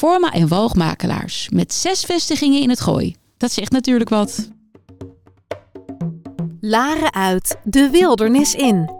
Forma en Woogmakelaars met zes vestigingen in het Gooi. Dat zegt natuurlijk wat. Laren uit, de wildernis in.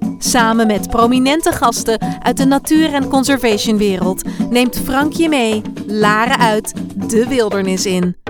Samen met prominente gasten uit de natuur- en conservationwereld neemt Frank je mee, Laren uit, de wildernis in.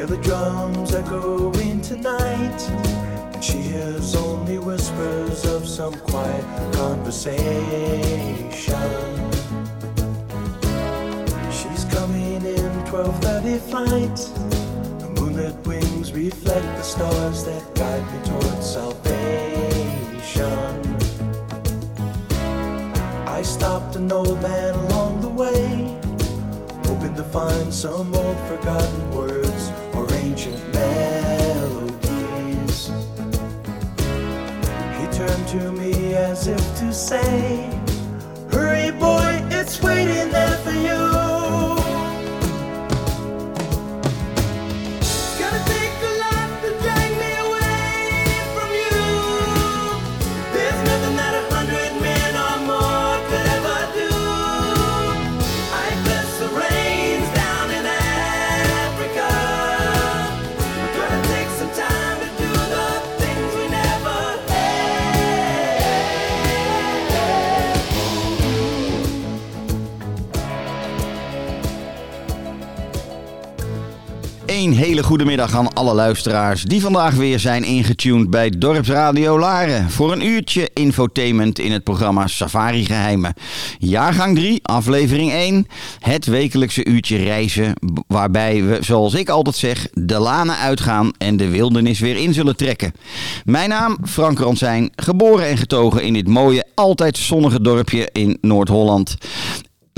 Hear the drums echoing tonight, and she hears only whispers of some quiet conversation. She's coming in 12:30 flight. The moonlit wings reflect the stars that guide me towards salvation. I stopped an old man along the way hoping to find some old forgotten words to me as if to say, Hurry, boy, it's waiting Een hele goede middag aan alle luisteraars die vandaag weer zijn ingetuned bij Dorpsradio Laren voor een uurtje infotainment in het programma Safari Geheimen. Jaargang 3, aflevering 1, het wekelijkse uurtje reizen waarbij we, zoals ik altijd zeg, de lanen uitgaan en de wildernis weer in zullen trekken. Mijn naam Frank Ransijn, geboren en getogen in dit mooie, altijd zonnige dorpje in Noord-Holland.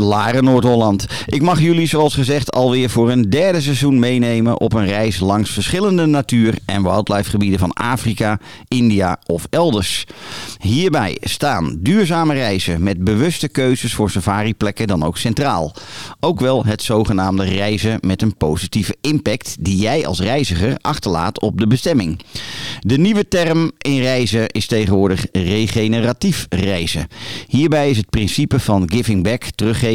Laren, Noord-Holland. Ik mag jullie, zoals gezegd, alweer voor een derde seizoen meenemen op een reis langs verschillende natuur- en wildlifegebieden van Afrika, India of elders. Hierbij staan duurzame reizen met bewuste keuzes voor safariplekken dan ook centraal. Ook wel het zogenaamde reizen met een positieve impact die jij als reiziger achterlaat op de bestemming. De nieuwe term in reizen is tegenwoordig regeneratief reizen. Hierbij is het principe van giving back, teruggeven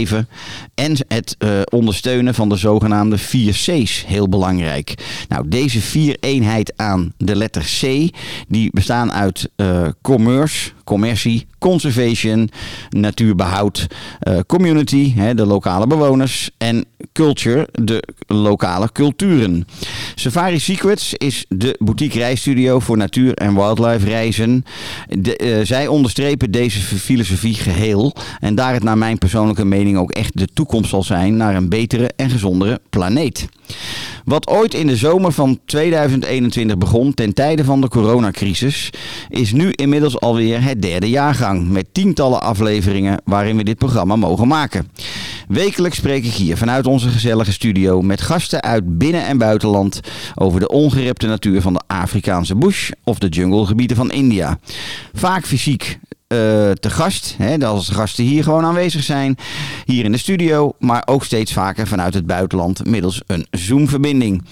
en het eh, ondersteunen van de zogenaamde 4 C's heel belangrijk. Nou, deze vier eenheid aan de letter C, die bestaan uit eh, commerce, commercie, conservation, natuurbehoud, eh, community, hè, de lokale bewoners en culture, de lokale culturen. Safari Secrets is de boutique reisstudio voor natuur- en wildlife reizen. Eh, zij onderstrepen deze filosofie geheel en daar het naar mijn persoonlijke mening ook echt de toekomst zal zijn naar een betere en gezondere planeet. Wat ooit in de zomer van 2021 begon ten tijde van de coronacrisis, is nu inmiddels alweer het derde jaargang met tientallen afleveringen waarin we dit programma mogen maken. Wekelijks spreek ik hier vanuit onze gezellige studio met gasten uit binnen- en buitenland over de ongerepte natuur van de Afrikaanse bush of de junglegebieden van India. Vaak fysiek eh, te gast, hè, als gasten hier gewoon aanwezig zijn, hier in de studio, maar ook steeds vaker vanuit het buitenland middels een Zoom-verbinding.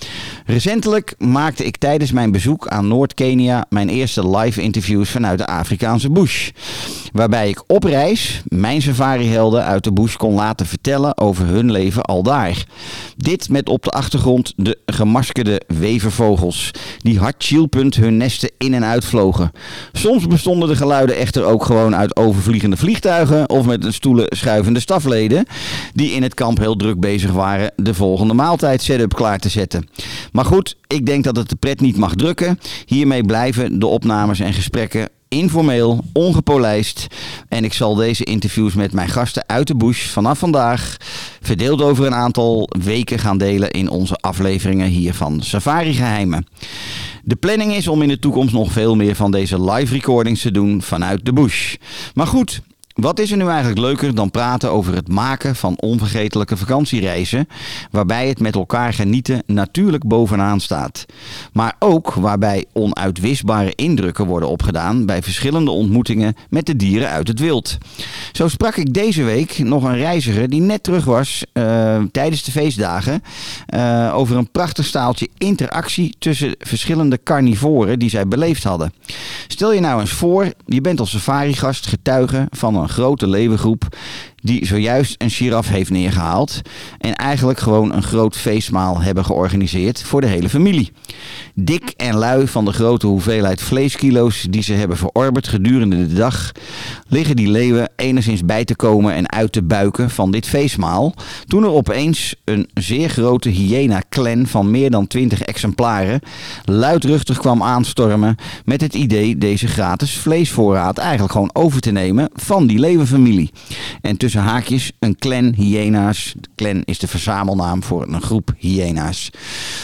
Recentelijk maakte ik tijdens mijn bezoek aan Noord-Kenia mijn eerste live interviews vanuit de Afrikaanse bush. Waarbij ik op reis mijn safarihelden uit de bush kon laten vertellen over hun leven al daar. Dit met op de achtergrond de gemaskerde wevervogels, die hartchielpunt hun nesten in en uitvlogen. Soms bestonden de geluiden echter ook gewoon uit overvliegende vliegtuigen of met een stoelen schuivende stafleden, die in het kamp heel druk bezig waren de volgende maaltijd setup klaar te zetten. Maar goed, ik denk dat het de pret niet mag drukken. Hiermee blijven de opnames en gesprekken informeel, ongepolijst. En ik zal deze interviews met mijn gasten uit de bush vanaf vandaag, verdeeld over een aantal weken, gaan delen in onze afleveringen hier van Safari Geheimen. De planning is om in de toekomst nog veel meer van deze live recordings te doen vanuit de bush. Maar goed, wat is er nu eigenlijk leuker dan praten over het maken van onvergetelijke vakantiereizen, waarbij het met elkaar genieten natuurlijk bovenaan staat. Maar ook waarbij onuitwisbare indrukken worden opgedaan bij verschillende ontmoetingen met de dieren uit het wild. Zo sprak ik deze week nog een reiziger die net terug was eh, tijdens de feestdagen eh, over een prachtig staaltje interactie tussen verschillende carnivoren die zij beleefd hadden. Stel je nou eens voor, je bent als safari-gast getuige van een een grote levengroep die zojuist een giraf heeft neergehaald en eigenlijk gewoon een groot feestmaal hebben georganiseerd voor de hele familie. Dik en lui van de grote hoeveelheid vleeskilo's die ze hebben verorberd gedurende de dag, liggen die leeuwen enigszins bij te komen en uit te buiken van dit feestmaal, toen er opeens een zeer grote hyena-clan van meer dan 20 exemplaren luidruchtig kwam aanstormen met het idee deze gratis vleesvoorraad eigenlijk gewoon over te nemen van die leeuwenfamilie. En tussen haakjes een clan hyena's. De clan is de verzamelnaam voor een groep hyena's.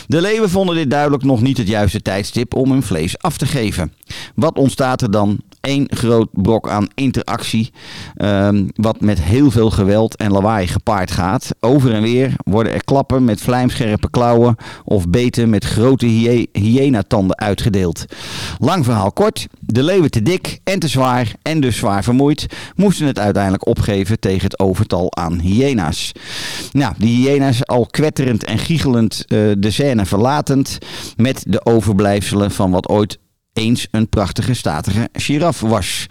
De leeuwen vonden dit duidelijk nog niet het juiste tijdstip om hun vlees af te geven. Wat ontstaat er dan? Eén groot brok aan interactie, ehm, wat met heel veel geweld en lawaai gepaard gaat. Over en weer worden er klappen met vlijmscherpe klauwen of beten met grote hye hyena-tanden uitgedeeld. Lang verhaal kort, de leeuwen te dik en te zwaar en dus zwaar vermoeid, moesten het uiteindelijk opgeven tegen het overtal aan hyena's. Nou, die hyena's al kwetterend en giechelend eh, de scène verlatend met de overblijfselen van wat ooit eens een prachtige statige giraf was.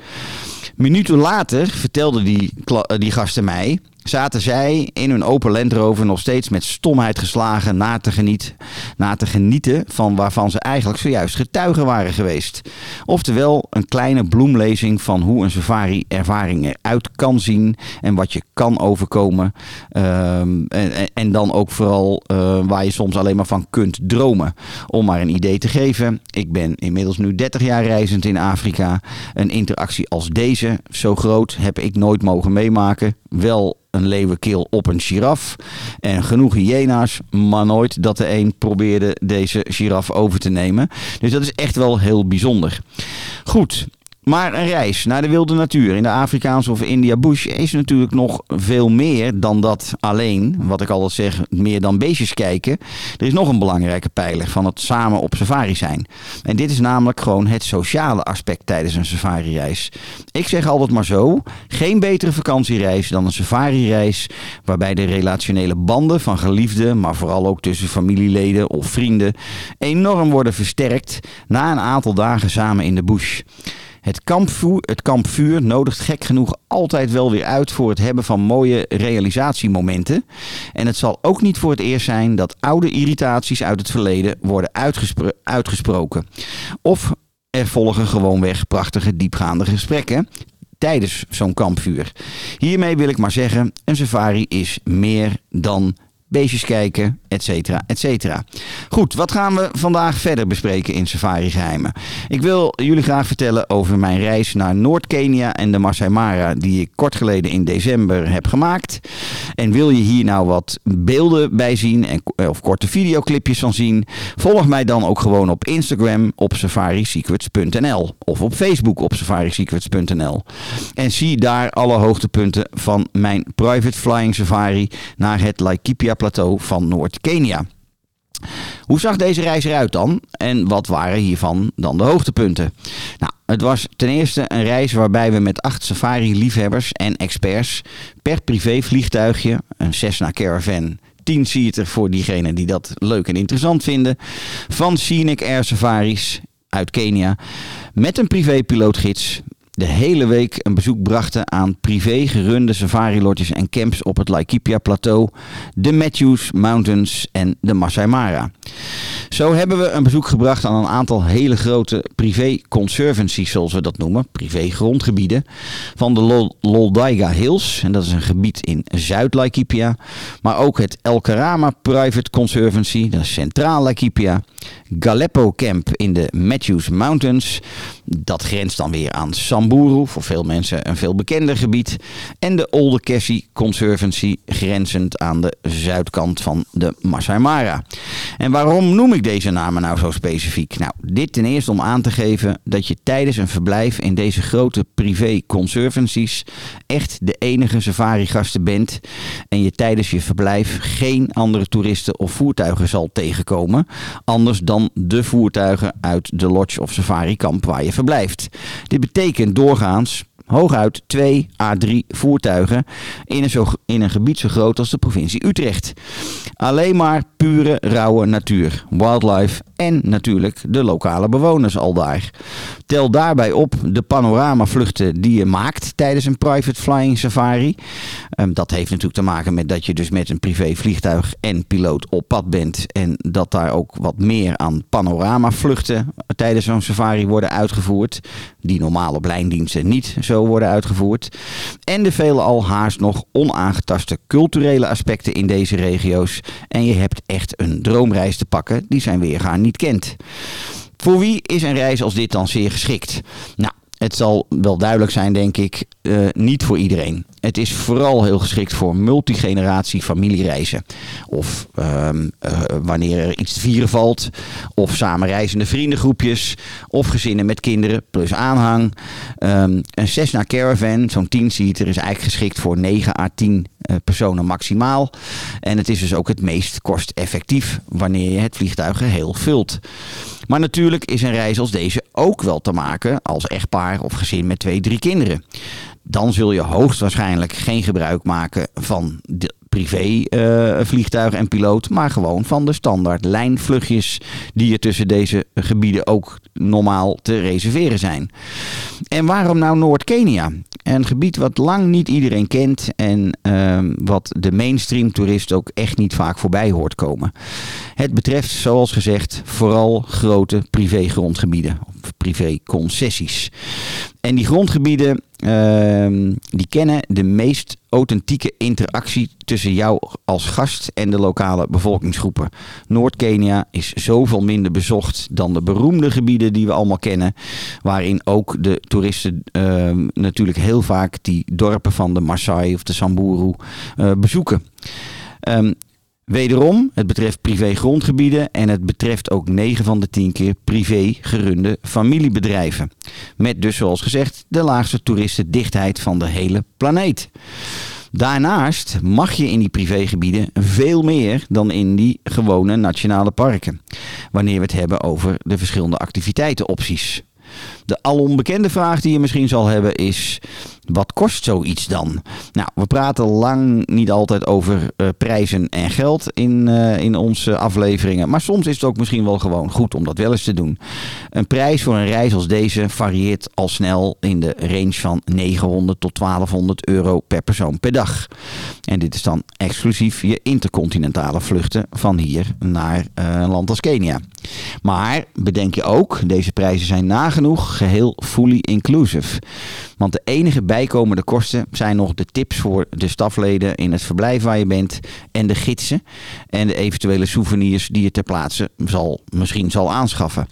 Minuten later vertelden die, eh, die gasten mij, zaten zij in hun open Land Rover nog steeds met stomheid geslagen na te, geniet, na te genieten van waarvan ze eigenlijk zojuist getuigen waren geweest. Oftewel een kleine bloemlezing van hoe een safari ervaring eruit kan zien en wat je kan overkomen. Ehm, en, en- en dan ook vooral eh, waar je soms alleen maar van kunt dromen. Om maar een idee te geven, ik ben inmiddels nu 30 jaar reizend in Afrika. Een interactie als deze, zo groot, heb ik nooit mogen meemaken. Wel een leeuwenkeel op een giraf. En genoeg hyena's, maar nooit dat de een probeerde deze giraf over te nemen. Dus dat is echt wel heel bijzonder. Goed. Maar een reis naar de wilde natuur in de Afrikaanse of India bush is natuurlijk nog veel meer dan dat alleen. Wat ik altijd zeg, meer dan beestjes kijken. Er is nog een belangrijke pijler van het samen op safari zijn. En dit is namelijk gewoon het sociale aspect tijdens een safari-reis. Ik zeg altijd maar zo, geen betere vakantiereis dan een safari-reis waarbij de relationele banden van geliefden, maar vooral ook tussen familieleden of vrienden, enorm worden versterkt na een aantal dagen samen in de bush. Het kampvuur, het kampvuur nodigt gek genoeg altijd wel weer uit voor het hebben van mooie realisatiemomenten. En het zal ook niet voor het eerst zijn dat oude irritaties uit het verleden worden uitgespro- uitgesproken. Of er volgen gewoonweg prachtige diepgaande gesprekken tijdens zo'n kampvuur. Hiermee wil ik maar zeggen, een safari is meer dan beestjes kijken, et cetera, et cetera. Goed, wat gaan we vandaag verder bespreken in Safari Geheimen? Ik wil jullie graag vertellen over mijn reis naar Noord-Kenia en de Masai Mara, die ik kort geleden in december heb gemaakt. En wil je hier nou wat beelden bij zien en, of korte videoclipjes van zien? Volg mij dan ook gewoon op Instagram op safarisecrets.nl of op Facebook op safarisecrets.nl. En zie daar alle hoogtepunten van mijn private flying safari naar het Laikipia plateau van Noord-Kenia. Hoe zag deze reis eruit dan? En wat waren hiervan dan de hoogtepunten? Nou, het was ten eerste een reis waarbij we met acht safari-liefhebbers en experts per privévliegtuigje, een Cessna Caravan 10-seater voor diegenen die dat leuk en interessant vinden, van Scenic Air Safaris uit Kenia, met een privépilootgids de hele week een bezoek brachten aan privé gerunde safari-lodges en camps op het Laikipia-plateau, de Matthews Mountains en de Masai Mara. Zo hebben we een bezoek gebracht aan een aantal hele grote privé conservancies, zoals we dat noemen, privé grondgebieden, van de Lol- Loldaiga Hills, en dat is een gebied in Zuid-Laikipia, maar ook het El Karama Private Conservancy, dat is Centraal Laikipia, Galeppo Camp in de Matthews Mountains, dat grenst dan weer aan Samburu, voor veel mensen een veel bekender gebied, en de Olde Cassie Conservancy, grenzend aan de zuidkant van de Masai Mara. En waarom noem ik deze namen nou zo specifiek? Nou, dit ten eerste om aan te geven dat je tijdens een verblijf in deze grote privé conservancies echt de enige safari-gasten bent en je tijdens je verblijf geen andere toeristen of voertuigen zal tegenkomen, anders dan de voertuigen uit de lodge of safari-kamp waar je verblijft. Dit betekent doorgaans hooguit 2 à 3 voertuigen in een, zo, in een gebied zo groot als de provincie Utrecht. Alleen maar pure, rauwe natuur, wildlife en natuurlijk de lokale bewoners al daar. Tel daarbij op de panoramavluchten die je maakt tijdens een private flying safari. Ehm, dat heeft natuurlijk te maken met dat je dus met een privé vliegtuig en piloot op pad bent. En dat daar ook wat meer aan panoramavluchten tijdens zo'n safari worden uitgevoerd. Die normaal op lijndiensten niet zo worden uitgevoerd. En de vele al haast nog onaangetaste culturele aspecten in deze regio's. En je hebt echt een droomreis te pakken die zijn weergaan niet kent. Voor wie is een reis als dit dan zeer geschikt? Nou, het zal wel duidelijk zijn, denk ik, eh, niet voor iedereen. Het is vooral heel geschikt voor multigeneratie familiereizen. Of ehm, eh, wanneer er iets te vieren valt. Of samenreizende vriendengroepjes. Of gezinnen met kinderen plus aanhang. Ehm, een Cessna Caravan, zo'n 10-seater, is eigenlijk geschikt voor 9 à 10 eh, personen maximaal. En het is dus ook het meest kosteffectief wanneer je het vliegtuig geheel vult. Maar natuurlijk is een reis als deze ook wel te maken als echtpaar of gezin met twee, drie kinderen. Dan zul je hoogstwaarschijnlijk geen gebruik maken van de privé eh, en piloot, maar gewoon van de standaard lijnvluchtjes die er tussen deze gebieden ook normaal te reserveren zijn. En waarom nou Noord-Kenia? Een gebied wat lang niet iedereen kent en ehm, wat de mainstream toerist ook echt niet vaak voorbij hoort komen. Het betreft, zoals gezegd, vooral grote privégrondgebieden, of privéconcessies. En die grondgebieden ehm, die kennen de meest authentieke interactie tussen jou als gast en de lokale bevolkingsgroepen. Noord-Kenia is zoveel minder bezocht dan de beroemde gebieden die we allemaal kennen, waarin ook de toeristen ehm, natuurlijk heel vaak die dorpen van de Maasai of de Samburu eh, bezoeken. Ehm, Wederom, het betreft privé grondgebieden en het betreft ook 9 van de 10 keer privé gerunde familiebedrijven. Met dus zoals gezegd de laagste toeristendichtheid van de hele planeet. Daarnaast mag je in die privégebieden veel meer dan in die gewone nationale parken. Wanneer we het hebben over de verschillende activiteitenopties. De alom vraag die je misschien zal hebben is: wat kost zoiets dan? Nou, we praten lang niet altijd over eh, prijzen en geld in, eh, in onze afleveringen. Maar soms is het ook misschien wel gewoon goed om dat wel eens te doen. Een prijs voor een reis als deze varieert al snel in de range van 900 tot 1200 euro per persoon per dag. En dit is dan exclusief je intercontinentale vluchten van hier naar eh, een land als Kenia. Maar bedenk je ook, deze prijzen zijn nagenoeg geheel fully inclusive. Want de enige bijkomende kosten zijn nog de tips voor de stafleden in het verblijf waar je bent en de gidsen en de eventuele souvenirs die je ter plaatse zal, misschien zal aanschaffen.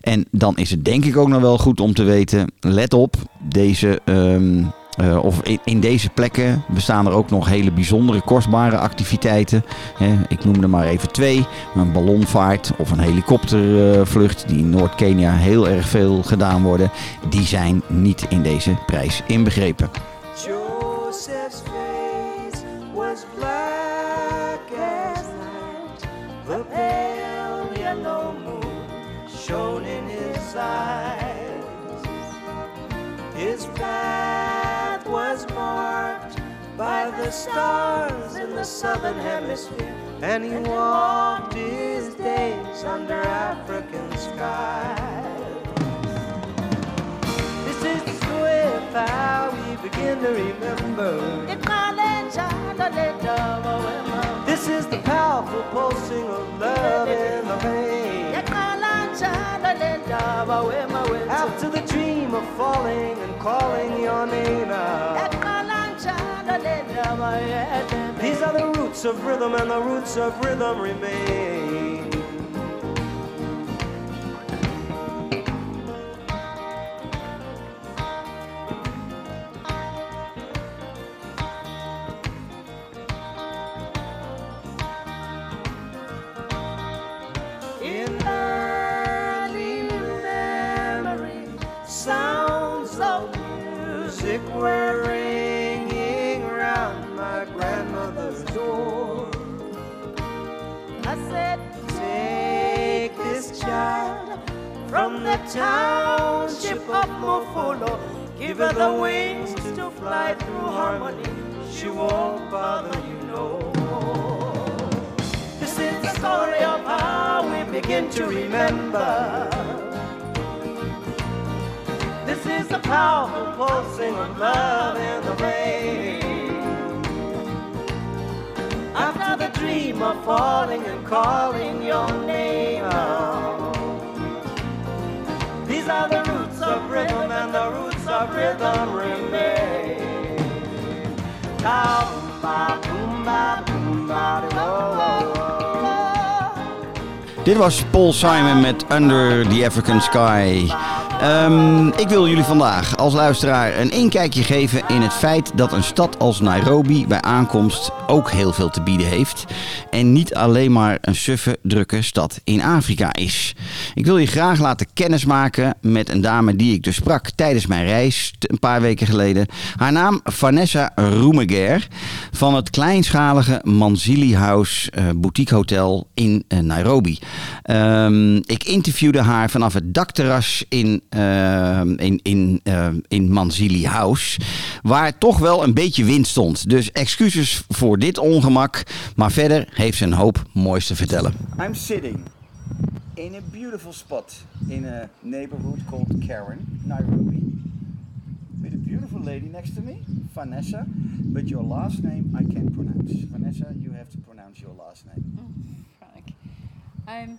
En dan is het denk ik ook nog wel goed om te weten, let op, deze... ehm, eh, of in, deze plekken bestaan er ook nog hele bijzondere, kostbare activiteiten. Ik noem er maar even twee. Een ballonvaart of een helikoptervlucht die in Noord-Kenia heel erg veel gedaan worden. Die zijn niet in deze prijs inbegrepen. The stars in the southern hemisphere, and he walked his days under African skies. This is the way begin to remember. This is the powerful pulsing of love in the vein. After the dream of falling and calling your name out. These are the roots of rhythm, and the roots of rhythm remain. Township of Mofolo. Give her the wings to fly through harmony. She won't bother you no more. This is the story of how we begin to remember. This is the powerful pulsing of love in the rain. After the dream of falling and calling your name out. These are the roots of rhythm and the roots of rhythm remain. Boomba, boomba, boomba, oh, oh, oh, Dit was Paul Simon met Under the African Sky. Ehm, ik wil jullie vandaag als luisteraar een inkijkje geven in het feit dat een stad als Nairobi bij aankomst ook heel veel te bieden heeft. En niet alleen maar een suffe, drukke stad in Afrika is. Ik wil je graag laten kennismaken met een dame die ik dus sprak tijdens mijn reis een paar weken geleden. Haar naam Vanessa Roemeger van het kleinschalige Manzili House eh, Boutique Hotel in eh, Nairobi. Ehm, ik interviewde haar vanaf het dakterras in, ehm, in, in, ehm, in Manzili House, waar toch wel een beetje wind stond. Dus excuses voor dit ongemak, maar verder heeft ze een hoop moois te vertellen. I'm sitting in a beautiful spot in a neighborhood called Karen, Nairobi. With a beautiful lady next to me, Vanessa, but your last name I can't pronounce. Vanessa, you have to pronounce your last name. Frank. I'm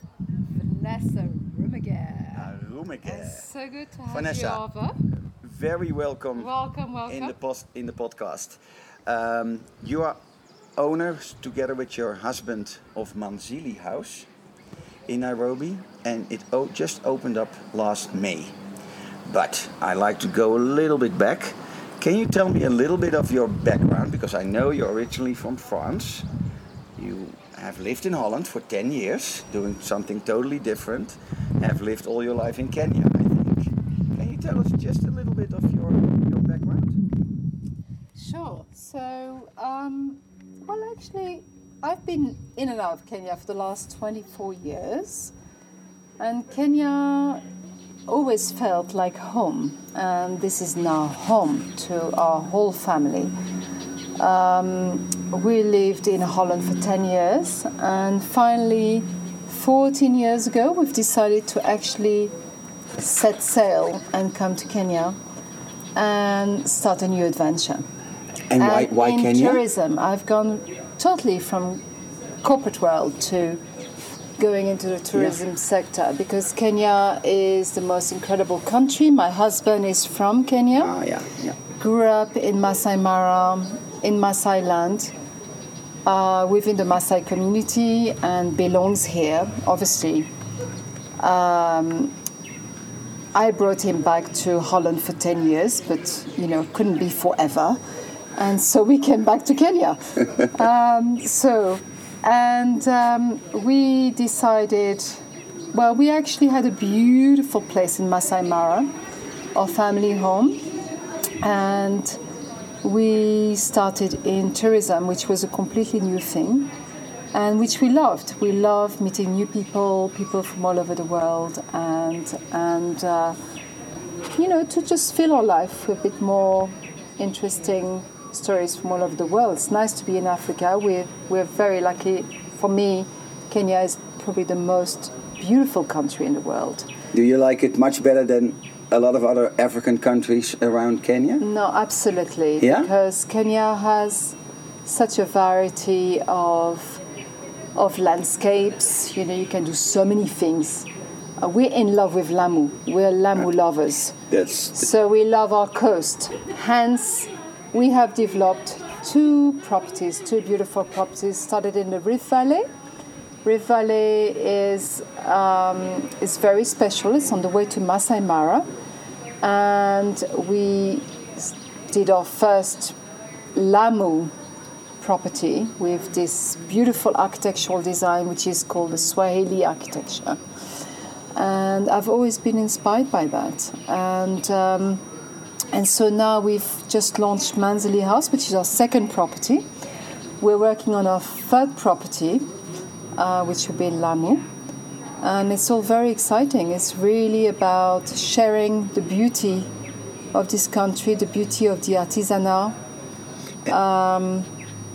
Vanessa Rumiger. Roemeker. It's so good to have Vanessa. you over. Very welcome, Welcome, welcome. in the post in the podcast. Um, you are owners together with your husband of Manzili House in Nairobi, and it just opened up last May. But I like to go a little bit back. Can you tell me a little bit of your background? Because I know you're originally from France. Have lived in Holland for 10 years, doing something totally different. Have lived all your life in Kenya, I think. Can you tell us just a little bit of your, your background? Sure. So, um, well, actually, I've been in and out of Kenya for the last 24 years, and Kenya always felt like home, and this is now home to our whole family. Um, we lived in Holland for 10 years, and finally, 14 years ago, we've decided to actually set sail and come to Kenya and start a new adventure. And why, And why in Kenya? tourism, I've gone totally from corporate world to going into the tourism sector because Kenya is the most incredible country. My husband is from Kenya, Ah, yeah, yeah. grew up in Masai Mara, in Masai land, uh, within the Masai community, and belongs here, obviously. Um, I brought him back to Holland for 10 years, but you know, couldn't be forever. And so we came back to Kenya. um, so, and um, we decided, well, we actually had a beautiful place in Masai Mara, our family home. And we started in tourism, which was a completely new thing and which we loved. We loved meeting new people, people from all over the world, and and uh, you know to just fill our life with a bit more interesting stories from all over the world. It's nice to be in Africa. We're we're very lucky. For me, Kenya is probably the most beautiful country in the world. Do you like it much better than a lot of other African countries around Kenya? No, absolutely. Yeah? Because Kenya has such a variety of of landscapes. You know, you can do so many things. Uh, we're in love with Lamu. We're Lamu lovers. That's So we love our coast. Hence, we have developed two properties, two beautiful properties. Started in the Rift Valley. Rift Valley is um, is very special. It's on the way to Masai Mara, and we did our first Lamu property with this beautiful architectural design, which is called the Swahili architecture. And I've always been inspired by that. And um, and so now we've just launched Manzili House, which is our second property. We're working on our third property, uh, which will be in Lamu. And it's all very exciting. It's really about sharing the beauty of this country, the beauty of the artisanal.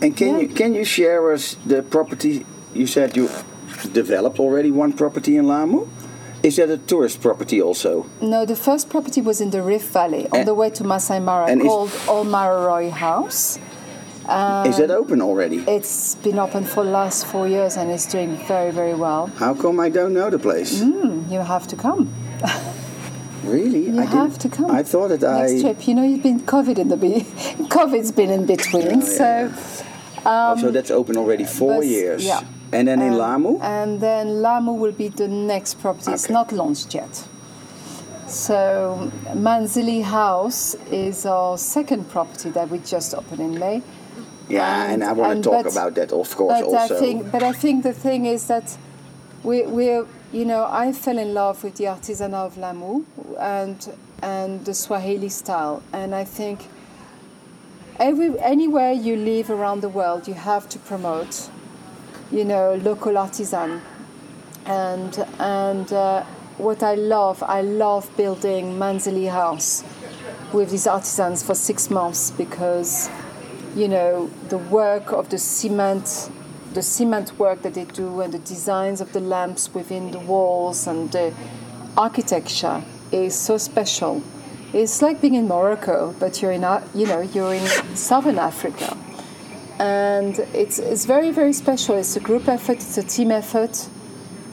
And can Yeah. you can you share us the property? You said you developed already one property in Lamu. Is that a tourist property also? No, the first property was in the Rift Valley on And- the way to Masai Mara called Old Mararoi House. Is that open already? It's been open for the last four years and it's doing very, very well. How come I don't know the place? You have to come. Really? You I have to come. I thought that Next I. trip. You know, you've been COVID in the be- COVID's been in between, Yeah, yeah, so oh, so that's open already four but- years. yeah. And then in Um, Lamu. And then Lamu will be the next property. It's not launched yet. So Manzili House is our second property that we just opened in May. Yeah, and, and- I want and to talk but- about that, of course, But also. I think, but I think the thing is that we, we're, you know, I fell in love with the artisanal of Lamu and and the Swahili style, and I think every anywhere you live around the world, you have to promote, you know, local artisan, and and uh, what I love, I love building Manzili House with these artisans for six months because you know the work of the cement the cement work that they do and the designs of the lamps within the walls and the architecture is so special. It's like being in morocco but you're in you know you're in southern africa. And it's, it's very very special. It's a group effort it's a team effort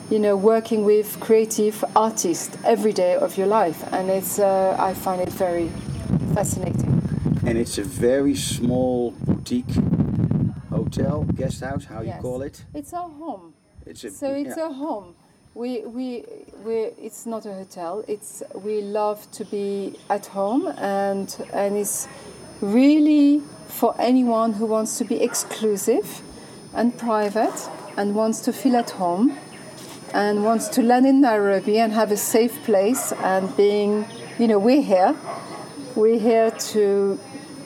you know working with creative artists every day of your life. And it's uh, i find it very fascinating and it's a very small boutique hotel, guest house, how you call it. It's our home. It's a, So it's yeah. a home. We we we. It's not a hotel. It's we love to be at home, and and it's really for anyone who wants to be exclusive and private and wants to feel at home and wants to land in Nairobi and have a safe place and being, you know, we're here. We're here to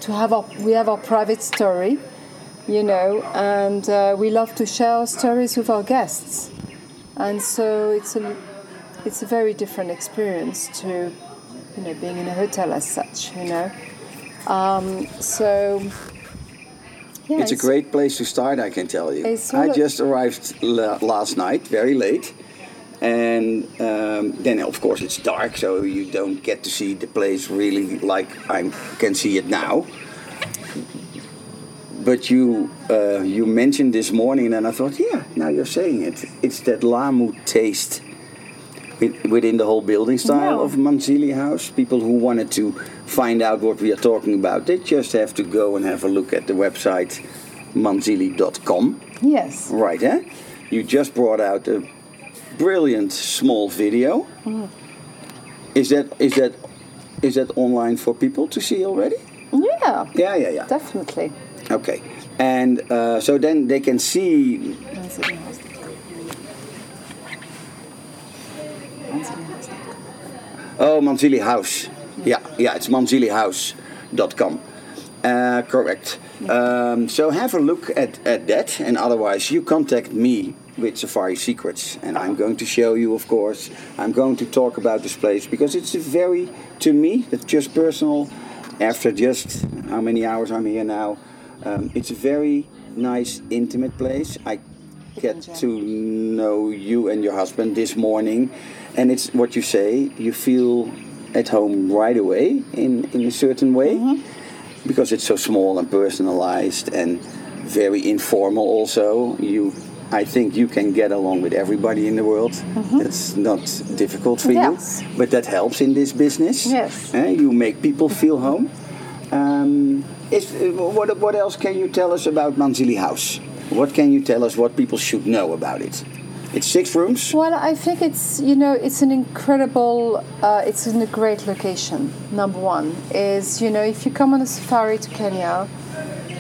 to have our we have our private story, you know, and uh, we love to share our stories with our guests, and so it's a it's a very different experience to you know being in a hotel as such, you know. Um, so yeah, It's a great place to start, I can tell you. I just arrived la- last night, very late. And um, then, of course, it's dark, so you don't get to see the place really like I can see it now. But you uh, you mentioned this morning, and I thought, yeah, now you're saying it. It's that Lamu taste within the whole building style Yeah. of Manzili House. People who wanted to find out what we are talking about, they just have to go and have a look at the website manzili.com. yes. Right, eh? You just brought out a brilliant small video. Mm. Is that is that is that online for people to see already? Yeah, Yeah, yeah, yeah. definitely. Okay, and uh, so then they can see. Oh, Manzili House. Yeah, yeah, it's manzilihouse.com. Uh, correct. Um, so have a look at, at that, and otherwise you contact me with Safari Secrets, and I'm going to show you, of course. I'm going to talk about this place because it's a very, to me, that's just personal. After just how many hours I'm here now, um, it's a very nice, intimate place. I get to know you and your husband this morning, and it's what you say. You feel at home right away in, in a certain way because it's so small and personalized and very informal also you I think you can get along with everybody in the world. That's not difficult for Yes. you, but that helps in this business. Yes. Eh, you make people feel home. Um, is, what, what else can you tell us about Manzili House? What can you tell us what people should know about it? It's six rooms. Well, I think it's you know it's an incredible, uh, it's in a great location. Number one is you know if you come on a safari to Kenya,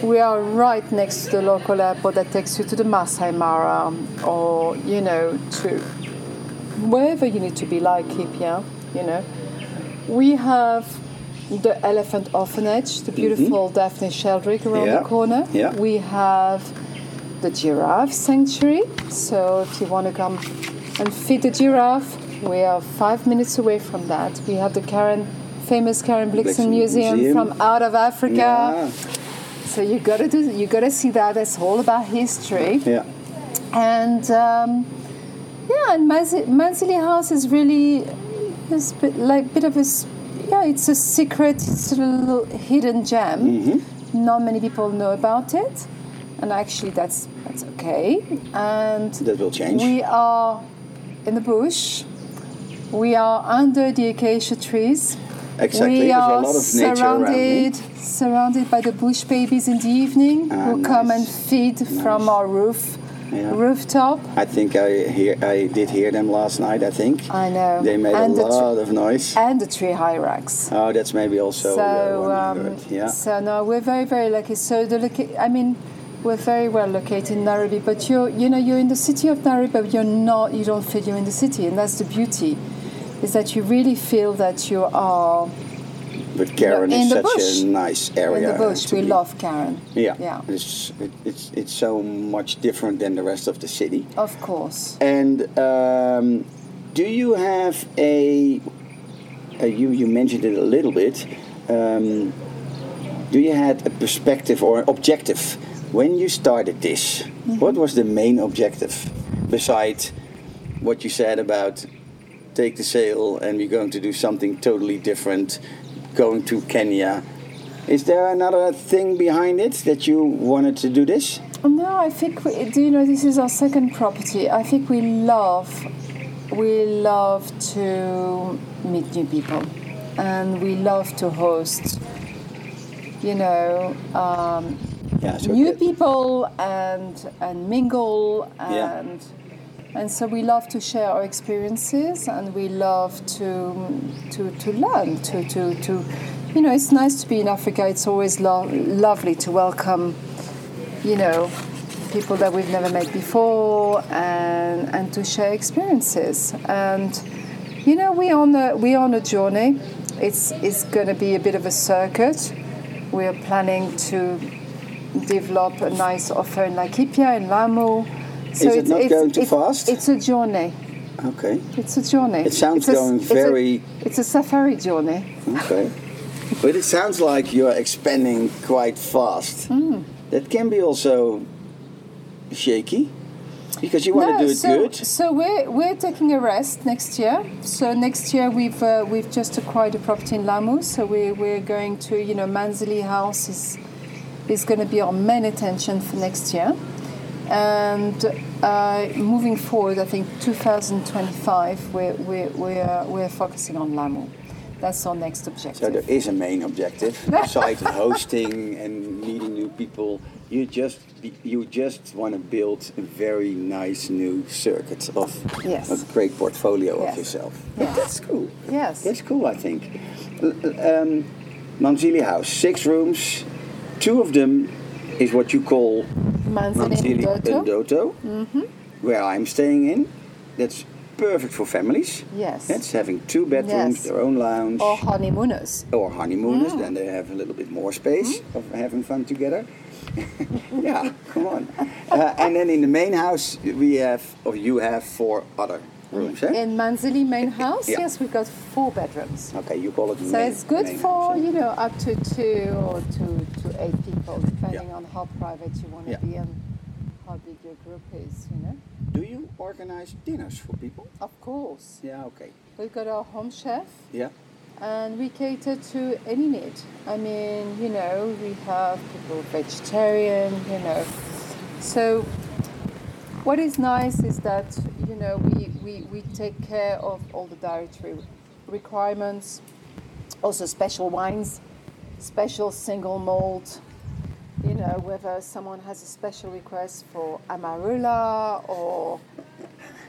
we are right next to the local airport that takes you to the Masai Mara or you know to wherever you need to be, Laikipia. You know, we have the elephant orphanage, the mm-hmm. beautiful Daphne Sheldrick around Yeah. the corner. Yeah. We have the giraffe sanctuary. So if you want to come and feed the giraffe, we are five minutes away from that. We have the Karen, famous Karen Blixen Blixen Museum, Museum. from out of Africa. Yeah. So you gotta do, you gotta see that. It's all about history. Yeah. And um, yeah, and Manzili House is really is bit, like bit of a yeah, it's a secret, it's a little hidden gem. Mm-hmm. Not many people know about it, and actually that's that's okay. And That will change. we are in the bush. We are under the acacia trees. Exactly. We There's a are lot of nature around me. surrounded surrounded by the bush babies in the evening Ah, who come and nice. feed from our roof Yeah. rooftop. I think I hear I did hear them last night. I think I know. they made And a the lot of noise. and the tree hyrax. Oh, that's maybe also so um. Yeah. so no, we're very very lucky. So the loca- I mean, we're very well located in Nairobi, but you're you know you're in the city of Nairobi, but you're not. You don't feel you're in the city, and that's the beauty, is that you really feel that you are But Karen in is such bush. a nice area. in the bush. We be. love Karen. Yeah. yeah, It's, it, it's it's so much different than the rest of the city. of course. And um, do you have a, uh, you you mentioned it a little bit. Um, do you had a perspective or an objective when you started this? Mm-hmm. What was the main objective besides what you said about take the sail and we're going to do something totally different, going to Kenya? Is there another thing behind it that you wanted to do this? No, I think we, do you know this is our second property. I think we love we love to meet new people, and we love to host. You know, um, Yeah, so new people and and mingle Yeah. And so we love to share our experiences and we love to to, to learn to, to, to you know it's nice to be in Africa. It's always lo- lovely to welcome you know people that we've never met before and and to share experiences. And you know we on a we on a journey. It's it's going to be a bit of a circuit. We're planning to develop a nice offer in Laikipia in Lamu so Is it not going too it's, fast? It's a journey. Okay. It's a journey. It sounds It's a- going it's a- very- It's a safari journey. Okay. But it sounds like you're expanding quite fast. Hmm. That can be also shaky because you want to do it so, good. So we're we're taking a rest next year. So next year we've uh, we've just acquired a property in Lamu. So we we're going to you know Manzili House is is going to be our main attention for next year. And uh, moving forward, I think 2025, we're, we're, we're, we're focusing on Lamu. That's our next objective. So there is a main objective besides hosting and meeting new people. You just you just want to build a very nice new circuit of Yes. a great portfolio Yes. of yourself. Yes. That's cool. Yes. That's cool, I think. Um, Manzili House, six rooms. Two of them is what you call Manzili Manzili Ndoto. Ndoto, where I'm staying in. That's perfect for families. Yes. That's having two bedrooms, Yes. their own lounge, Or honeymooners. or honeymooners. Then they have a little bit more space of having fun together. yeah, come on. Uh, and then in the main house, we have, or you have four other rooms. Eh? In Manzili main house, Yeah. yes, we've got four bedrooms. Okay, you call it So main- it's good for, house, eh? you know, up to two or two to eight people, depending on how private you want to Yeah. be and how big your group is, you know. Do you organize dinners for people? Of course. Yeah, okay. We've got our home chef, Yeah. and we cater to any need. I mean, you know, we have people vegetarian, you know. So what is nice is that, you know, we, we, we take care of all the dietary requirements, also special wines, special single malt, you know, whether someone has a special request for Amarula or,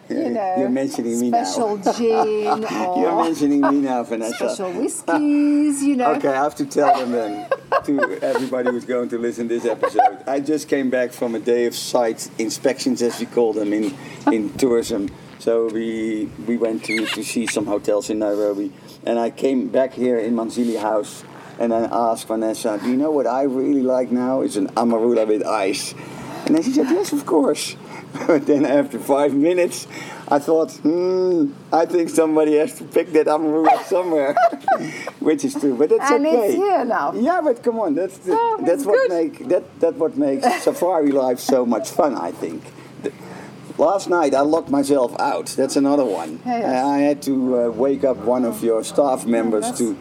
you know, You're mentioning me now. special gin or You're mentioning me now, Vanessa. special whiskies, you know. Okay, I have to tell them then to everybody who's going to listen to this episode. I just came back from a day of site inspections, as we call them in in tourism. So we we went to, to see some hotels in Nairobi, and I came back here in Manzili House, and I asked Vanessa, "Do you know what I really like now? It's an amarula with ice." And then she said, "Yes, of course." But then after five minutes, I thought, hmm, I think somebody has to pick that amarula somewhere, which is true. But that's And okay. it's here now. Yeah, but come on, that's the, Oh, that's what good. make that that what makes safari life so much fun. I think. The- last night I locked myself out. That's another one. Yes. I, had to uh, wake up one of your staff members to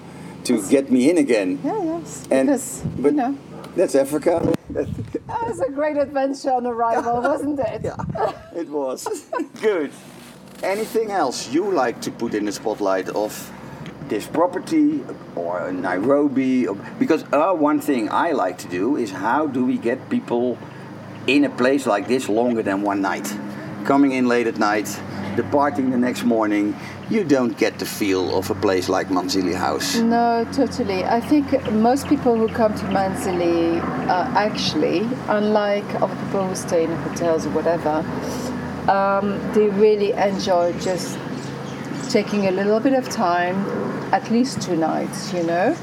to get me in again. Yeah, yes. And- because, but- you know, That's Africa. that was a great adventure on arrival, wasn't it? Yeah, it was. Good. Anything else you like to put in the spotlight of this property or Nairobi? Or, because uh, one thing I like to do is how do we get people in a place like this longer than one night? Coming in late at night, departing the next morning, you don't get the feel of a place like Manzili House. No, totally. I think most people who come to Manzili actually, unlike other people who stay in hotels or whatever, um, they really enjoy just taking a little bit of time, at least two nights, you know,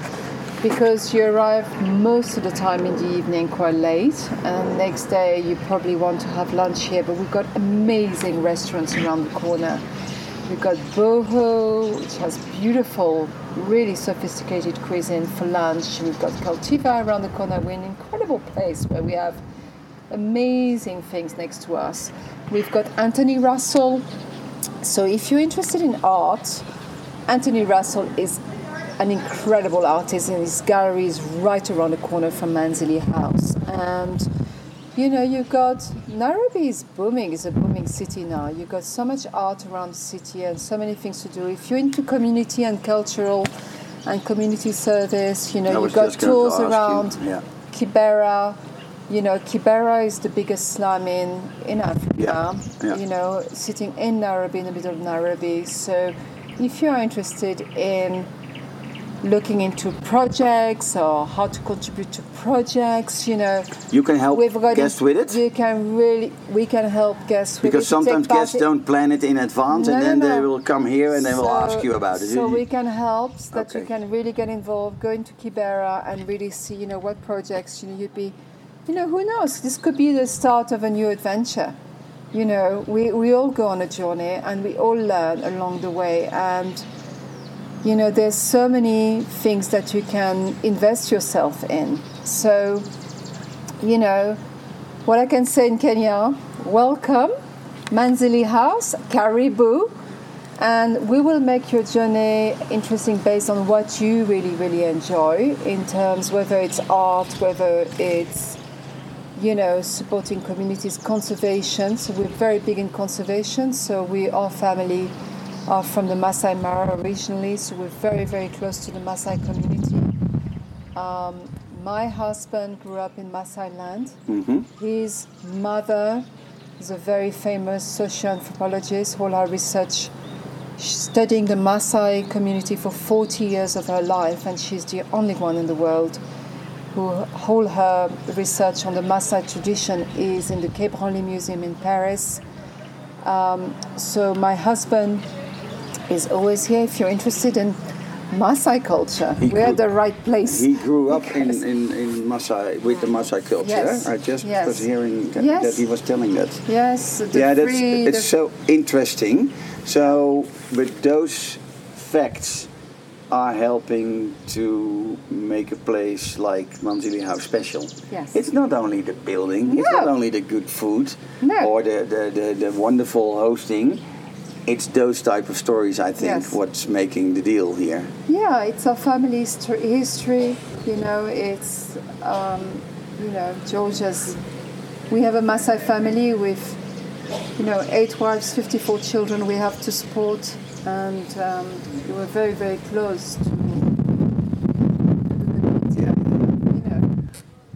because you arrive most of the time in the evening quite late, and next day you probably want to have lunch here. But we've got amazing restaurants around the corner. We've got Boho, which has beautiful, really sophisticated cuisine for lunch. We've got Cultiva around the corner. We're an incredible place where we have amazing things next to us. We've got Anthony Russell. So if you're interested in art, Anthony Russell is an incredible artist, and his gallery is right around the corner from Manzili House. And you know, you've got Nairobi is booming, it's a booming city now. You've got so much art around the city and so many things to do. If you're into community and cultural and community service, you know, you've got to tours you, around yeah. Kibera. You know, Kibera is the biggest slum in, in Africa, Yeah, yeah. you know, sitting in Nairobi, in the middle of Nairobi. So if you are interested in looking into projects or how to contribute to projects, you know, You can help we've got guests with it? You can really, we can help guests with Because to sometimes guests don't plan it in advance and then no, they will come here and they will ask you about it. So we can help so that Okay. you can really get involved, go into Kibera and really see, you know, what projects you know you'd be, you know, who knows? This could be the start of a new adventure. You know, we, we all go on a journey and we all learn along the way and you know there's so many things that you can invest yourself in. So, you know, what I can say in Kenya, welcome, Manzili House, Karibu, and we will make your journey interesting based on what you really, really enjoy in terms whether it's art, whether it's you know, supporting communities, conservation. So we're very big in conservation. So we, are family, are from the Masai Mara originally. So we're very, very close to the Masai community. Um, my husband grew up in Masai land. His mother is a very famous socioanthropologist. All her research, she's studying the Masai community for 40 years of her life, and she's the only one in the world who all her research on the Maasai tradition is in the Quai Branly Museum in Paris. Um, so my husband is always here. If you're interested in Maasai culture, He we're grew- the right place. He grew up in, in, in Maasai, with the Maasai culture. Yes, I just yes. was hearing that, Yes. that he was telling that. yes, yeah, that's free, it's so interesting. So, but those facts are helping to make a place like Manzili House special. Yes. It's not only the building, it's not only the good food No. or the, the, the, the wonderful hosting. It's those type of stories I think Yes. what's making the deal here. Yeah, it's our family history. history you know, it's um, you know Georgia's. We have a Maasai family with you know eight wives, fifty-four children. We have to support, and um, we were very very close to. Yeah. You know,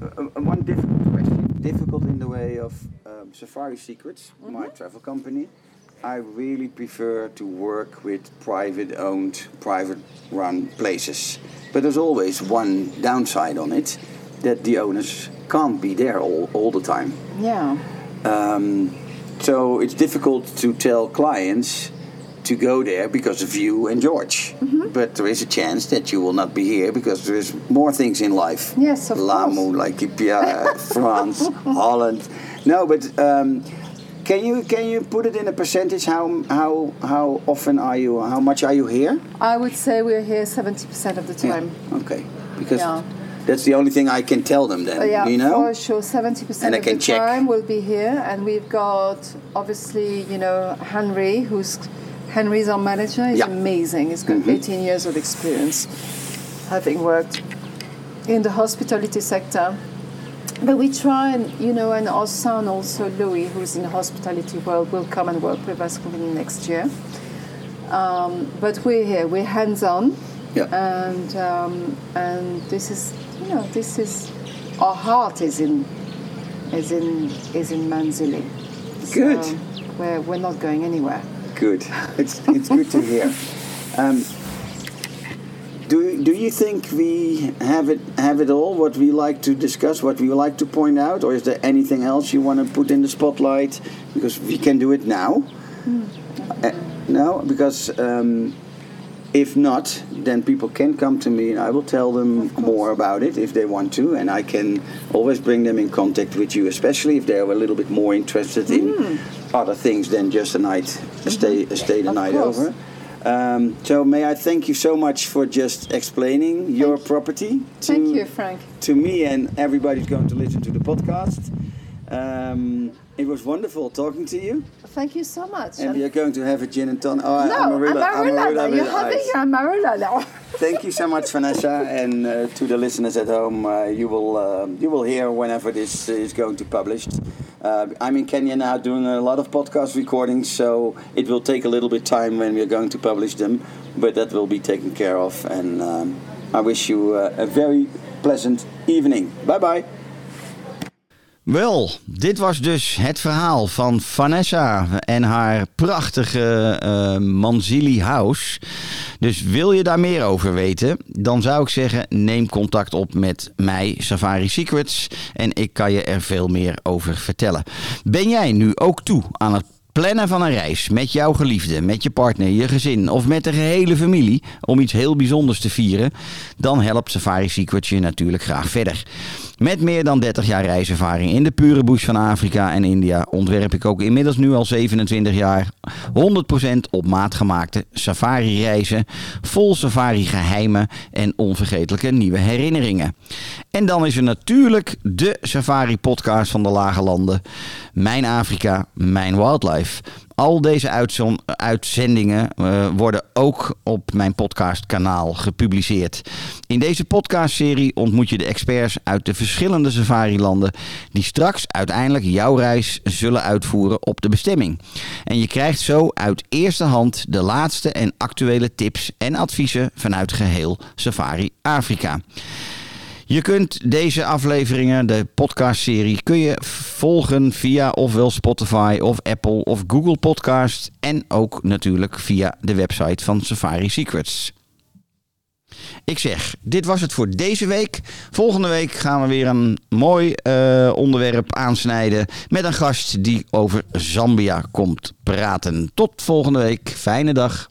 Uh, uh, one difficult question, difficult in the way of um, Safari Secrets, my travel company. I really prefer to work with private owned, private run places. But there's always one downside on it that the owners can't be there all, all the time. yeah. Um, so it's difficult to tell clients to go there because of you and George. But there is a chance that you will not be here because there is more things in life. Yes, of Lamu, Laikipia, France, Holland. No, but um, can you can you put it in a percentage? How how how often are you? How much are you here? I would say we're here seventy percent of the time. Okay, because Yeah. that's the only thing I can tell them then. Uh, yeah, you know. for sure, seventy And percent I of can the check. time we'll be here, and we've got obviously, you know, Henry, who's Henry's our manager. He's Yeah. Mm-hmm. amazing. He's got eighteen years of experience, having worked in the hospitality sector. But we try and, you know, and our son also, Louis, who's in the hospitality world, will come and work with us coming next year. Um, but we're here, we're hands on Yeah. and um, and this is you know this is our heart is in is in is in Manzili. Good. So we're we're not going anywhere. Good. It's it's good to hear. Um, do do you think we have it have it all? What we like to discuss, what we like to point out, or is there anything else you want to put in the spotlight? Because we can do it now. Uh, no, because um, if not, then people can come to me and I will tell them more about it if they want to, and I can always bring them in contact with you, especially if they're a little bit more interested in other things than just a night, a stay, a stay the Of night course. over. Um, so may I thank you so much for just explaining your property to, Thank you, Frank. to me and everybody who's going to listen to the podcast. Um, it was wonderful talking to you, Thank you so much. and we are going to have a gin and tonic. Oh, no, Amarula, Amarula. You're having ice. Amarula now. Thank you so much, Vanessa, and uh, to the listeners at home. Uh, you will uh, you will hear whenever this is going to be published. Uh, I'm in Kenya now doing a lot of podcast recordings, so it will take a little bit time when we are going to publish them, but that will be taken care of. And um, I wish you uh, a very pleasant evening. Bye bye. Wel, dit was dus het verhaal van Vanessa en haar prachtige eh Manzili House. Dus wil je daar meer over weten, dan zou ik zeggen: neem contact op met mij, Safari Secrets, en ik kan je er veel meer over vertellen. Ben jij nu ook toe aan het plannen van een reis met jouw geliefde, met je partner, je gezin of met de gehele familie om iets heel bijzonders te vieren, dan helpt Safari Secrets je natuurlijk graag verder. Met meer dan 30 jaar reiservaring in de pure bush van Afrika en India ontwerp ik ook inmiddels nu al 27 jaar 100% op maat gemaakte safari reizen, vol safari geheimen en onvergetelijke nieuwe herinneringen. En dan is er natuurlijk de safari podcast van de Lage Landen, Mijn Afrika, Mijn Wildlife. Al deze uitzendingen eh, worden ook op mijn podcastkanaal gepubliceerd. In deze podcastserie ontmoet je de experts uit de verschillende safarilanden die straks uiteindelijk jouw reis zullen uitvoeren op de bestemming. En je krijgt zo uit eerste hand de laatste en actuele tips en adviezen vanuit geheel Safari Afrika. Je kunt deze afleveringen, de podcastserie, kun je volgen via ofwel Spotify of Apple of Google Podcast en ook natuurlijk via de website van Safari Secrets. Ik zeg, dit was het voor deze week. Volgende week gaan we weer een mooi eh, onderwerp aansnijden met een gast die over Zambia komt praten. Tot volgende week. Fijne dag.